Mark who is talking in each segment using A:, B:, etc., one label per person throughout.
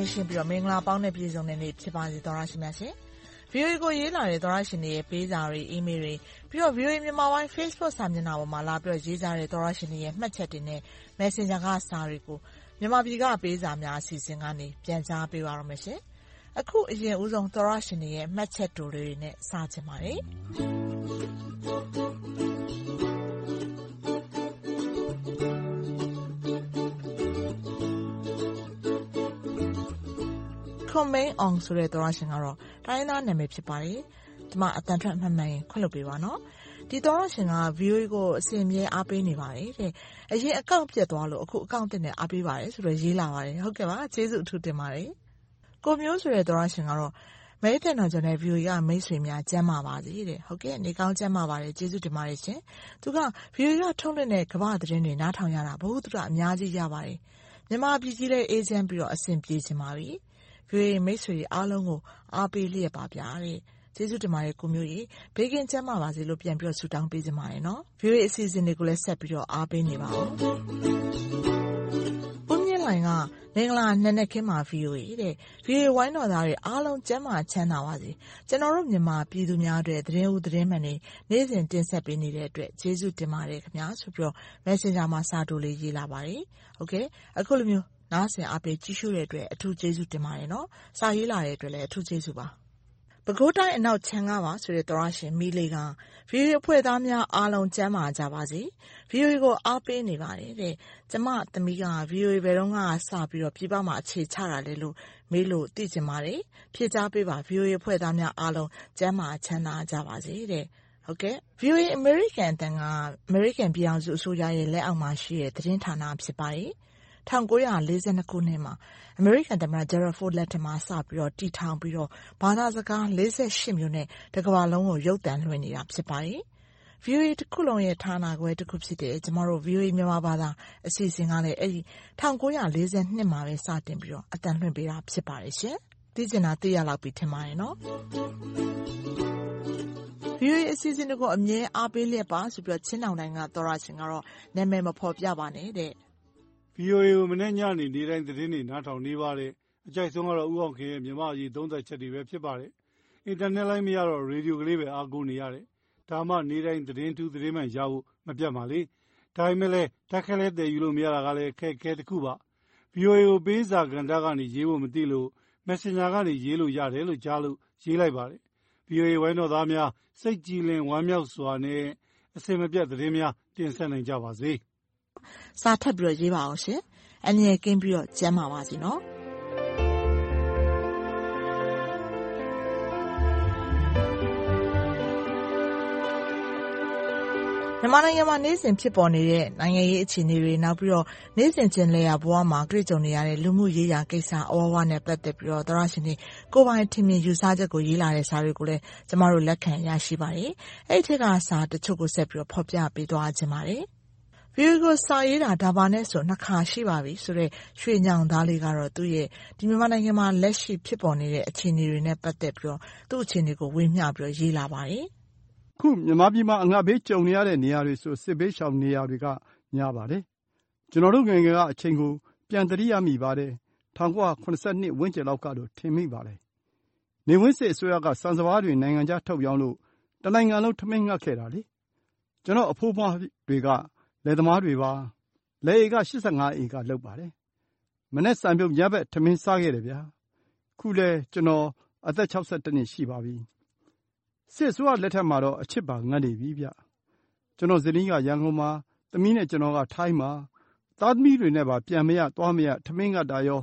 A: င်းရှင်းပြီးတော့ မင်္ဂလာပေါင်းနဲ့ ပြည့်စုံတဲ့နေ့ ဖြစ်ပါစေ သောရရှိမြတ်ရှင်။ VOA ကို ရေးလာတဲ့ သောရရှင်တွေရဲ့ ပေးစာတွေ အီးမေးလ်တွေ ပြီးတော့ VOA မြန်မာပိုင်း Facebook စာမျက်နှာပေါ်မှာ လာပြီးတော့ ရေးကြတဲ့ သောရရှင်တွေရဲ့ မှတ်ချက်တွေနဲ့ Messenger က စာတွေကို မြန်မာပြည်က ပေးစာများ အစီအစဉ်ကနေ ပြန်ကြားပေးပါရမရှင်။အခု အရင်ဦးဆုံး သောရရှင်တွေရဲ့ မှတ်ချက်တိုလေးတွေနဲ့ စချင်ပါတယ်။ ခွန်မိန်အောင်ဆိုတဲ့သောရရှင်ကတော့တိုင်းသားနာမည်ဖြစ်ပါတယ်။ဒီမှာအတန်ထွက်မှတ်မှန်ရင်ခွင့်လွှတ်ပေးပါနော်။ဒီသောရရှင်က VOA ကိုအစဉ်အမြဲအားပေးနေပါတယ်တဲ့အရင်အကောင့်ပြတ်သွားလို့အခုအကောင့်တင်နဲ့အားပေးပါတယ်ဆိုတော့ရေးလာပါတယ်ဟုတ်ကဲ့ပါကျေးဇူးအထူးတင်ပါတယ်ကိုမျိုးဆိုတဲ့သောရရှင်ကတော့မဲတန်တော်ကျွန်တဲ့ view ကမိတ်ဆွေများကျမ်းမာပါစေတဲ့ဟုတ်ကဲ့နေကောင်းကျမ်းမာပါတယ်ကျေးဇူးတင်ပါတယ်ရှင်သူက view ကထုတ်လွှင့်တဲ့ကမ္ဘာသတင်းတွေနားထောင်ရတာဘ ഹു တုအများကြီးရပါတယ်မြန်မာပြည်ကြီးတဲ့အေဂျင့်ပြီးတော့အဆင်ပြေချင်ပါပြီ view မိတ်ဆွေအားလုံးကို အားပေးလျက်ပါဗျာတဲ့ကျေးဇူးတင်ပါတယ်ကိုမျိုးကြီးဘေးကင်းကျမ်းမာပါစေလို့ပြန်ပြီးတော့ဆုတောင်းပေးကြပါတယ်နော် view အစီအစဉ်တွေကိုလည်းဆက်ပြီးတော့အားပေးနေပါဦးဦးမြင့်လိုင်ကမင်္ဂလာနံနက်ခင်းမှာ VOA တဲ့ VOA ဝိုင်းတော်သားတွေအားလုံးကျန်းမာချမ်းသာပါစေကျွန်တော်တို့မြန်မာပြည်သူများအတွက်သတင်းဦးသတင်းမှန်တွေနေ့စဉ်တင်ဆက်ပေးနေတဲ့အတွက်ကျေးဇူးတင်ပါတယ်ခင်ဗျာဆိုပြီးတော့ Messenger မှာစာတိုလေးရေးလာပါတယ်ဟုတ်ကဲ့အခုလိုမျိုး နားဆင်အားပေးကြည့်ရှုတဲ့အတွက်အထူးကျေးဇူးတင်ပါတယ်နော်စာရေးလာတဲ့အတွက်လည်းအထူးကျေးဇူးပါပဲခူးတိုင်းအနောက်ခြမ်းကပါဆိုတဲ့သောရရှင်မီလီက VOA အဖွဲ့သားများအားလုံးကျမ်းမာကြပါစေ။ VOA ကိုအားပေးနေပါတယ်တဲ့။ကျမသမီးက VOA ဘယ်တုန်းကစပြီးတော့ပြည်ပမှာအခြေချတာလဲလို့မေးလို့သိချင်ပါတယ်။ဖြေကြားပေးပါ။ VOA အဖွဲ့သားများအားလုံးကျန်းမာချမ်းသာကြပါစေတဲ့။ဟုတ်ကဲ့။ VOA အမေရိကန်အသံကအမေရိကန်ပြည်ထောင်စုအစိုးရရဲ့လက်အောက်မှာရှိတဲ့သတင်းဌာနဖြစ်ပါတယ်။ ၁၉၄၂ခုနှစ်မှာ အမေရိကန်သမ္မတ Gerald Ford လက်ထက်မှာ စပြီးတော့ တည်ထောင်ပြီးတော့ ဘာသာစကား၄၈မျိုးနဲ့ တကမ္ဘာလုံးကို ရုပ်သံလွှင့်နေတာ ဖြစ်ပါတယ်။ VOA တခုလုံးရဲ့ ဌာနခွဲတခုဖြစ်တဲ့ ကျမတို့ VOA မြန်မာဘာသာ အစီအစဉ်ကလည်း အဲဒီ ၁၉၄၂ မှာပဲ စတင်ပြီးတော့ အသံလွှင့်ပေးတာ ဖြစ်ပါတယ်ရှင်။သိချင်တာ သိရလောက်ပြီ ထင်ပါတယ်နော်။ VOA အစီအစဉ်တွေကို အမြဲအားပေးလျက်ပါဆိုပြီးတော့ချင်းတောင်တိုင်းက သောရရှင်ကတော့ နာမည်မဖော်ပြပါနဲ့တဲ့
B: VOA ကို မနေ့ညနေ နေ့တိုင်း သတင်းတွေ နားထောင်နေပါတယ်။အကြိုက်ဆုံးကတော့ ဦးအောင်ခင်ရဲ့ မြန်မာ့အရေး သုံးသပ်ချက်တွေပဲ ဖြစ်ပါတယ်။အင်တာနက်လိုင်းမရတော့ ရေဒီယိုကလေးပဲ အားကိုးနေရတယ်။ဒါမှ နေ့တိုင်း သတင်းထူး သတင်းမှန်ရဖို့ မပြတ်ပါလေ။ဒါပေမဲ့လည်းဓာတ်ခဲလဲသယ်ယူလို့ မရတာကလည်း အခက်အခဲတခုပါ။ VOA ကို ပေးစာကဏ္ဍကနေ ရေးဖို့မသိလို့ Messenger ကနေ ရေးလို့ရတယ်လို့ကြားလို့ ရေးလိုက်ပါတယ်။ VOA ဝိုင်းတော်သားများ စိတ်ကြည်လင်ဝမ်းမြောက်စွာနဲ့ အစဉ်မပြတ် သတင်းများ တင်ဆက်နိုင်ကြပါစေ။
A: စာထပ်ပြီးတော့ရေးပါအောင်ရှင်။အန္တရာယ်ကင်းပြီးတော့ကျန်းမာပါစေနော်။မြန်မာနိုင်ငံမှာ နေ့စဉ်ဖြစ်ပေါ်နေတဲ့ နိုင်ငံရေးအခြေအနေတွေ နောက်ပြီးတော့ နေ့စဉ်ကျင်လည်ရာဘဝမှာ တွေ့ကြုံနေရတဲ့ လူမှုရေးရာကိစ္စ အဝဝနဲ့ ပတ်သက်ပြီးတော့ သောရရှင်တွေ ကိုပိုင်ထင်မြင်ယူဆချက်ကို ရေးလာတဲ့စာတွေကိုလည်း ကျမတို့ လက်ခံရရှိပါတယ်။အဲ့ဒီထက်ကစာတချို့ကို ဆက်ပြီးတော့ ဖော်ပြပေးသွားခြင်းပါတယ်။ view ကိုစာရေးတာ ဒါပါနဲ့ဆို နှစ်ခါရှိပါပြီဆိုတော့ရွှေညောင်သားလေးကတော့ သူ့ရဲ့ ဒီမြန်မာနိုင်ငံမှာ လက်ရှိဖြစ်ပေါ်နေတဲ့ အခြေအနေတွေနဲ့ ပတ်သက်ပြီးတော့ သူ့အခြေအနေကို ဝေမျှပြီးတော့ ရေးလာပါတယ်။
C: ခု မြန်မာပြည်မှာ အငတ်ဘေးကြုံနေရတဲ့ နေရာတွေဆို စစ်ဘေးရှောင်နေရာတွေက များပါတယ်။ကျွန်တော်တို့ငယ်ငယ်က အချိန်ကို ပြန်သတိရမိပါတယ်။၁၉၇၂ ဝန်းကျင်လောက်ကလို့ထင်မိပါတယ်။နေဝင်းစစ်အစိုးရက ဆန်စပါးတွေ နိုင်ငံခြားထုတ်ရောင်းလို့ တနိုင်ငံလုံး ထမင်းငတ်ခဲ့တာလေ။ကျွန်တော့်အဖိုးအဖွားတွေက လယ်သမားတွေပါ။လယ်ဧက၈၅ဧကလုပ်ပါတယ်။မနက်စာမြုပ်ညဘက်ထမင်းစားခဲ့တယ်ဗျာ။ခုလည်းကျွန်တော်အသက်၆၁နှစ်ရှိပါပြီ။စစ်အစိုးရလက်ထက်မှာတော့အချစ်ပါငတ်နေပြီဗျ။ကျွန်တော့်ဇနီးကရန်ကုန်မှာ၊သမီးနဲ့ကျွန်တော်ကထိုင်းမှာ။သားသမီးတွေနဲ့ပါပြန်မရသွားမရထမင်းငတ်တာရော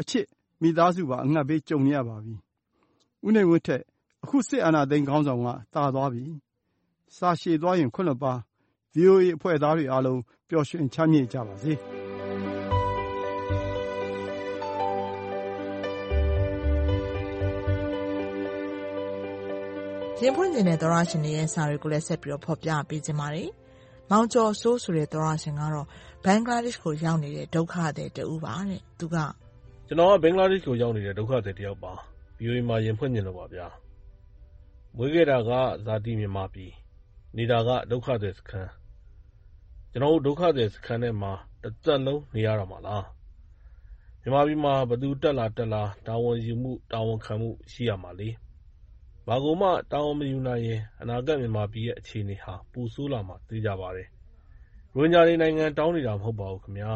C: အချစ်မိသားစုပါအငတ်ဘေးကြုံနေရပါပြီ။ဦးနေဝင်းထက်အခုစစ်အာဏာသိမ်းခေါင်းဆောင်ကသာသွားပြီ။စာရှည်သွားရင်ခွင့်လွှတ်ပါ။ VOA အဖွဲ့သားတွေအားလုံး ပျော်ရွှင်ချမ်းမြေ့ကြပါစေ။
A: ရင်ဖွင့်ချင်တဲ့ သောရရှင်တွေရဲ့ စာတွေကိုလည်း ဆက်ပြီးတော့ ဖော်ပြပေးခြင်းပါတယ်။မောင်ကျော်စိုးဆိုတဲ့ သောရရှင်ကတော့ ဘင်္ဂလားဒေ့ရှ်ကို ရောက်နေတဲ့ ဒုက္ခသည်တဦးပါတဲ့။သူက
D: ကျွန်တော်က ဘင်္ဂလားဒေ့ရှ်ကို ရောက်နေတဲ့ ဒုက္ခသည်တယောက်ပါ။ VOA မှာ ရင်ဖွင့်ချင်လို့ပါဗျာ။မွေးခဲ့တာက ဇာတိ မြန်မာပြည်။နေတာက ဒုက္ခသည်စခန်း။ ကျွန်တော်တို့ ဒုက္ခသည်စခန်းထဲမှာ တသက်လုံး နေရတော့မှာလား မြန်မာပြည်မှာ ဘယ်သူတက်လာတက်လာ တာဝန်ယူမှု တာဝန်ခံမှု ရှိရမှာလေ။ဘာကိုမှ တာဝန်မယူနိုင်ရင် အနာဂတ်မြန်မာပြည်ရဲ့ အခြေအနေဟာ ပိုဆိုးလာမှာ သေချာပါတယ်။ရိုဟင်ဂျာတွေ နိုင်ငံတောင်းနေတာ မဟုတ်ပါဘူးခင်ဗျာ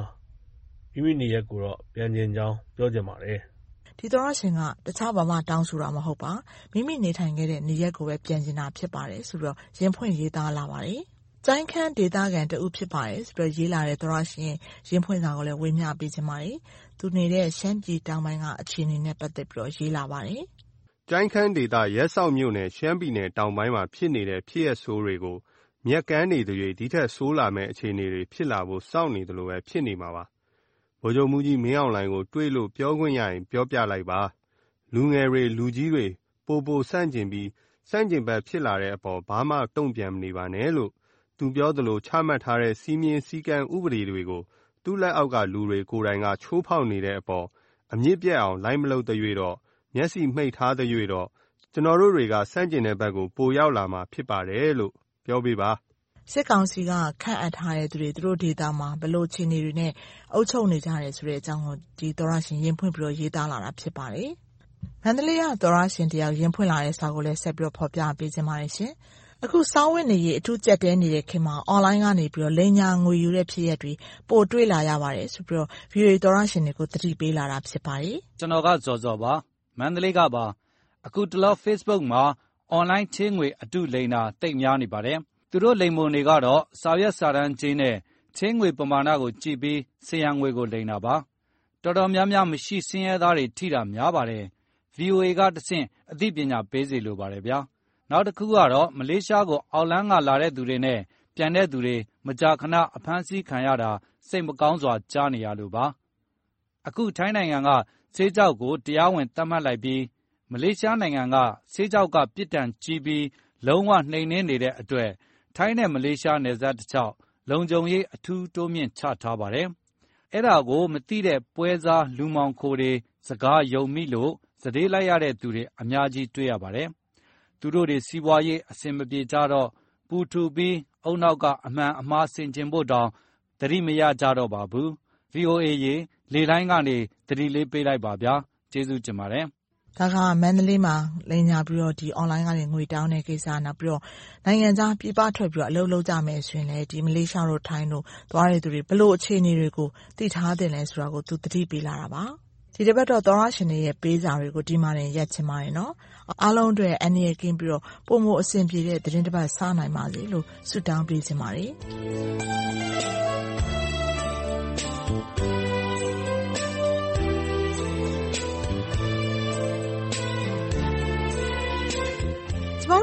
D: ။မိမိနေရပ်ကိုတော့ ပြန်ချင်ကြောင်း ပြောချင်ပါတယ်။”
A: ဒီသောတရှင်က တခြားဘာမှ တောင်းဆိုတာ မဟုတ်ပါ။မိမိနေထိုင်ခဲ့တဲ့ နေရပ်ကိုပဲ ပြန်ချင်တာ ဖြစ်ပါတယ်ဆိုပြီး ရင်ဖွင့်ရေးသားလာပါတယ် ကျိုင်းခမ်းဒေသခံတဦးဖြစ်ပါတယ်ဆိုပြီးရေးလာတဲ့ သောတရှင်ရဲ့ရင်ဖွင့်စာကိုလည်းဝေမျှပေးချင်ပါတယ်။သူနေတဲ့ ရှမ်းပြည်တောင်ပိုင်းက အခြေအနေနဲ့ ပတ်သက်ပြီးရေးလာပါတယ်။“
E: ကျိုင်းခမ်းဒေသ ရပ်စောက်မြို့နယ် ရှမ်းပြည်နယ်တောင်ပိုင်းမှာ ဖြစ်နေတဲ့ ဖြစ်ရပ်ဆိုးတွေကိုမြက်ကမ်းနေသရွေ့ ဒီထက်ဆိုးလာမယ့် အခြေအနေတွေဖြစ်လာဖို့ စောင့်နေသလိုပဲဖြစ်နေမှာပါ။ဗိုလ်ချုပ်မှူးကြီးမင်းအောင်လှိုင်ကို တွေ့လို့ ပြောခွင့်ရရင် ပြောပြလိုက်ပါ။လူငယ်တွေ လူကြီးတွေ ပိုပိုဆန့်ကျင်ပြီး ဆန့်ကျင်ဘက်ဖြစ်လာတဲ့အပေါ် ဘာမှ တုံ့ပြန်မနေပါနဲ့လို့ သူပြောသလို ချမှတ်ထားတဲ့ စည်းမျဉ်း စည်းကမ်း ဥပဒေတွေကို သူ့လက်အောက်က လူတွေကိုယ်တိုင်က ချိုးဖောက်နေတဲ့အပေါ် အမြစ်ပြတ်အောင် လိုက်မလုပ်သရွေ့တော့ မျက်စိမှိတ်ထားသရွေ့တော့ ကျနော်တို့တွေက ဆန့်ကျင်တဲ့ဘက်ကို ပိုရောက်လာမှာ ဖြစ်ပါတယ်လို့ ပြောပေးပါ။”
A: စစ်ကောင်စီက ခန့်အပ်ထားတဲ့သူတွေ သူတို့ဒေသမှာ ဘယ်လိုအခြေအနေတွေနဲ့ အုပ်ချုပ်နေကြတယ်ဆိုတဲ့အကြောင်းကို ဒီသောတရှင် ရင်ဖွင့်ပြီး ရေးသားလာတာ ဖြစ်ပါတယ်။မန္တလေးက သောတရှင်တယောက် ရင်ဖွင့်လာတဲ့စာကိုလည်း ဆက်ပြီး ဖော်ပြပေးချင်ပါတယ်ရှင် အခုစားဝတ်နေရေး အထူးကျပ်တည်းနေတဲ့ခေတ်မှာ အွန်လိုင်းကနေ လိမ်ညာငွေယူတဲ့ ဖြစ်ရပ်တွေ ပိုတွေ့လာရပါတယ်ဆိုပြီး ဗွီအိုအေသောတရှင်တွေကို သတိပေးလာတာ ဖြစ်ပါတယ်။
F: ကျနော်က ဇော်ဇော်ပါ။မန္တလေးကပါ။အခုတလော Facebook မှာ အွန်လိုင်းချေးငွေ အတုလိမ်တာ သိပ်များနေပါတယ်။သူတို့လိမ်ပုံတွေကတော့ စာရွက်စာတမ်းကြေးနဲ့ ချေးငွေပမာဏကိုကြည့်ပြီးစားရန်ငွေကို လိမ်တာပါ။တော်တော်များများ မရှိဆင်းရဲသားတွေထိတာ များပါတယ်။ VOA ကတဆင့် အသိပညာပေးစေလိုပါတယ်ဗျာ နောက်တခုကတော့ မလေးရှားကို အောက်လမ်းကလာတဲ့သူတွေနဲ့ ပြန်တဲ့သူတွေ မကြာခဏ အဖမ်းဆီးခံရတာ စိတ်မကောင်းစွာ ကြားနေရလို့ပါ။အခု ထိုင်းနိုင်ငံက ဆေးခြောက်ကို တရားဝင် သတ်မှတ်လိုက်ပြီး မလေးရှားနိုင်ငံက ဆေးခြောက်က ပြစ်ဒဏ်ကြီးပြီး လုံးဝနှိမ်နင်းနေတဲ့အတွက် ထိုင်းနဲ့ မလေးရှား နယ်စပ်တလျှောက် လုံခြုံရေး အထူးတိုးမြှင့်ချထားပါတယ်။အဲဒါကို မသိတဲ့ ပွဲစားလူမှောင်ခိုတွေ စကားယုံမိလို့ စတေးလိုက်ရတဲ့သူတွေ အများကြီး တွေ့ရပါတယ် သူတို့တွေ စီးပွားရေး အဆင်မပြေကြတော့ ပူထူပြီး ဦးနှောက်က အမှန်အမှား ဆင်ခြင်ဖို့တောင် သတိမရကြတော့ပါဘူး။ VOA ရေ လေလှိုင်းကနေ သတိလေးပေးလိုက်ပါဗျာ။ကျေးဇူးတင်ပါတယ်။
A: ဒါက မန္တလေးမှာ လိမ်ညာပြီးတော့ အွန်လိုင်းကနေ ငွေတောင်းတဲ့ကိစ္စ။နောက်ပြီးတော့ နိုင်ငံခြား ပြည်ပထွက်ပြီးတော့ အလုပ်လုပ်ကြမယ်ဆိုရင်လည်းမလေးရှားတို့ထိုင်းတို့ သွားတဲ့သူတွေ ဘယ်လိုအခြေအနေတွေကို သိထားသင့်လဲဆိုတာကို သူ သတိပေးလာတာပါ ဒီတပတ်တော့ သောတရှင်တွေရဲ့ ပေးစာတွေကို ဒီမှာတင် ရပ်ချင်ပါတယ်နော်။အားလုံးအတွက် အန္တရာယ်ကင်းပြီးတော့ ပိုမိုအဆင်ပြေတဲ့ သီတင်းတပတ် စနိုင်ပါစေလို့ ဆုတောင်းပေးချင်ပါတယ်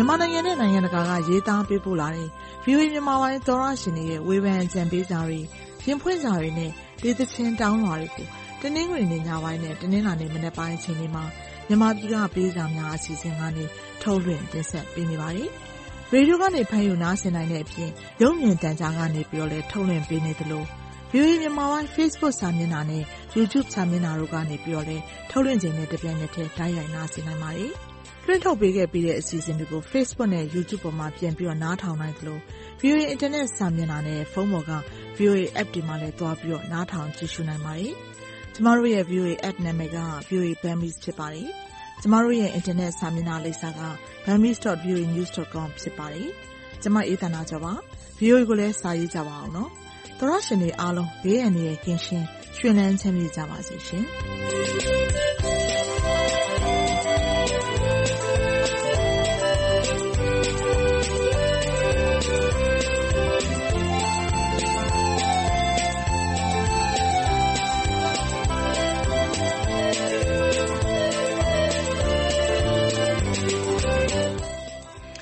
A: မြန်မာနိုင်ငံနဲ့နိုင်ငံတကာကရေးသားပေးပို့လာတဲ့ VOA မြန်မာပိုင်းသောရရှင်တွေရဲ့ဝေဖန်အကြံပေးစာတွေရင်ဖွင့်စာတွေနဲ့ဒေသချင်းတောင်းလွှာတွေကိုတနင်္ဂနွေနေ့ညပိုင်းနဲ့တနင်္လာနေ့မနက်ပိုင်းအချိန်တွေမှာမြန်မာပြည်ကပေးစာများအစီအစဉ်ကနေထုတ်လွှင့်တင်ဆက်ပေးနေပါတယ်။ရေဒီယိုကနေဖမ်းယူနားဆင်နိုင်တဲ့အပြင်ရုပ်မြင်သံကြားကနေပြီးတော့လည်းထုတ်လွှင့်ပေးနေသလို VOA မြန်မာပိုင်း Facebook စာမျက်နှာနဲ့ YouTube စာမျက်နှာတို့ကနေပြီးတော့လည်းထုတ်လွှင့်ခြင်းနဲ့တပြိုင်နက်တည်းတိုက်ရိုက်နားဆင်နိုင်ပါတယ်။လွှင့်ထုတ်ပေးခဲ့ပြီးတဲ့အစီအစဉ်တွေကို Facebook နဲ့ YouTube ပေါ်မှာပြန်ပြီးတော့နားထောင်နိုင်သလို VOA Internet စာမျက်နှာနဲ့ဖုန်းပေါ်က VOA App တွေမှာလည်းသွားပြီးတော့နားထောင်ကြည့်ရှုနိုင်ပါတယ်။ကျမတို့ရဲ့ VOA App နာမည်က VOA Burmese ဖြစ်ပါတယ်။ကျမတို့ရဲ့ Internet စာမျက်နှာလိပ်စာက burmese.voanews.com ဖြစ်ပါတယ်။ကျမအေးသန္တာကျော်ပါ။ VOA ကိုလည်းစာရေးကြပါအောင်နော်။ သောရရှင်တွေအားလုံးဘေးအန္တရာယ်ကင်းရှင်းရွှင်လန်းချမ်းမြေ့ကြပါစေရှင်။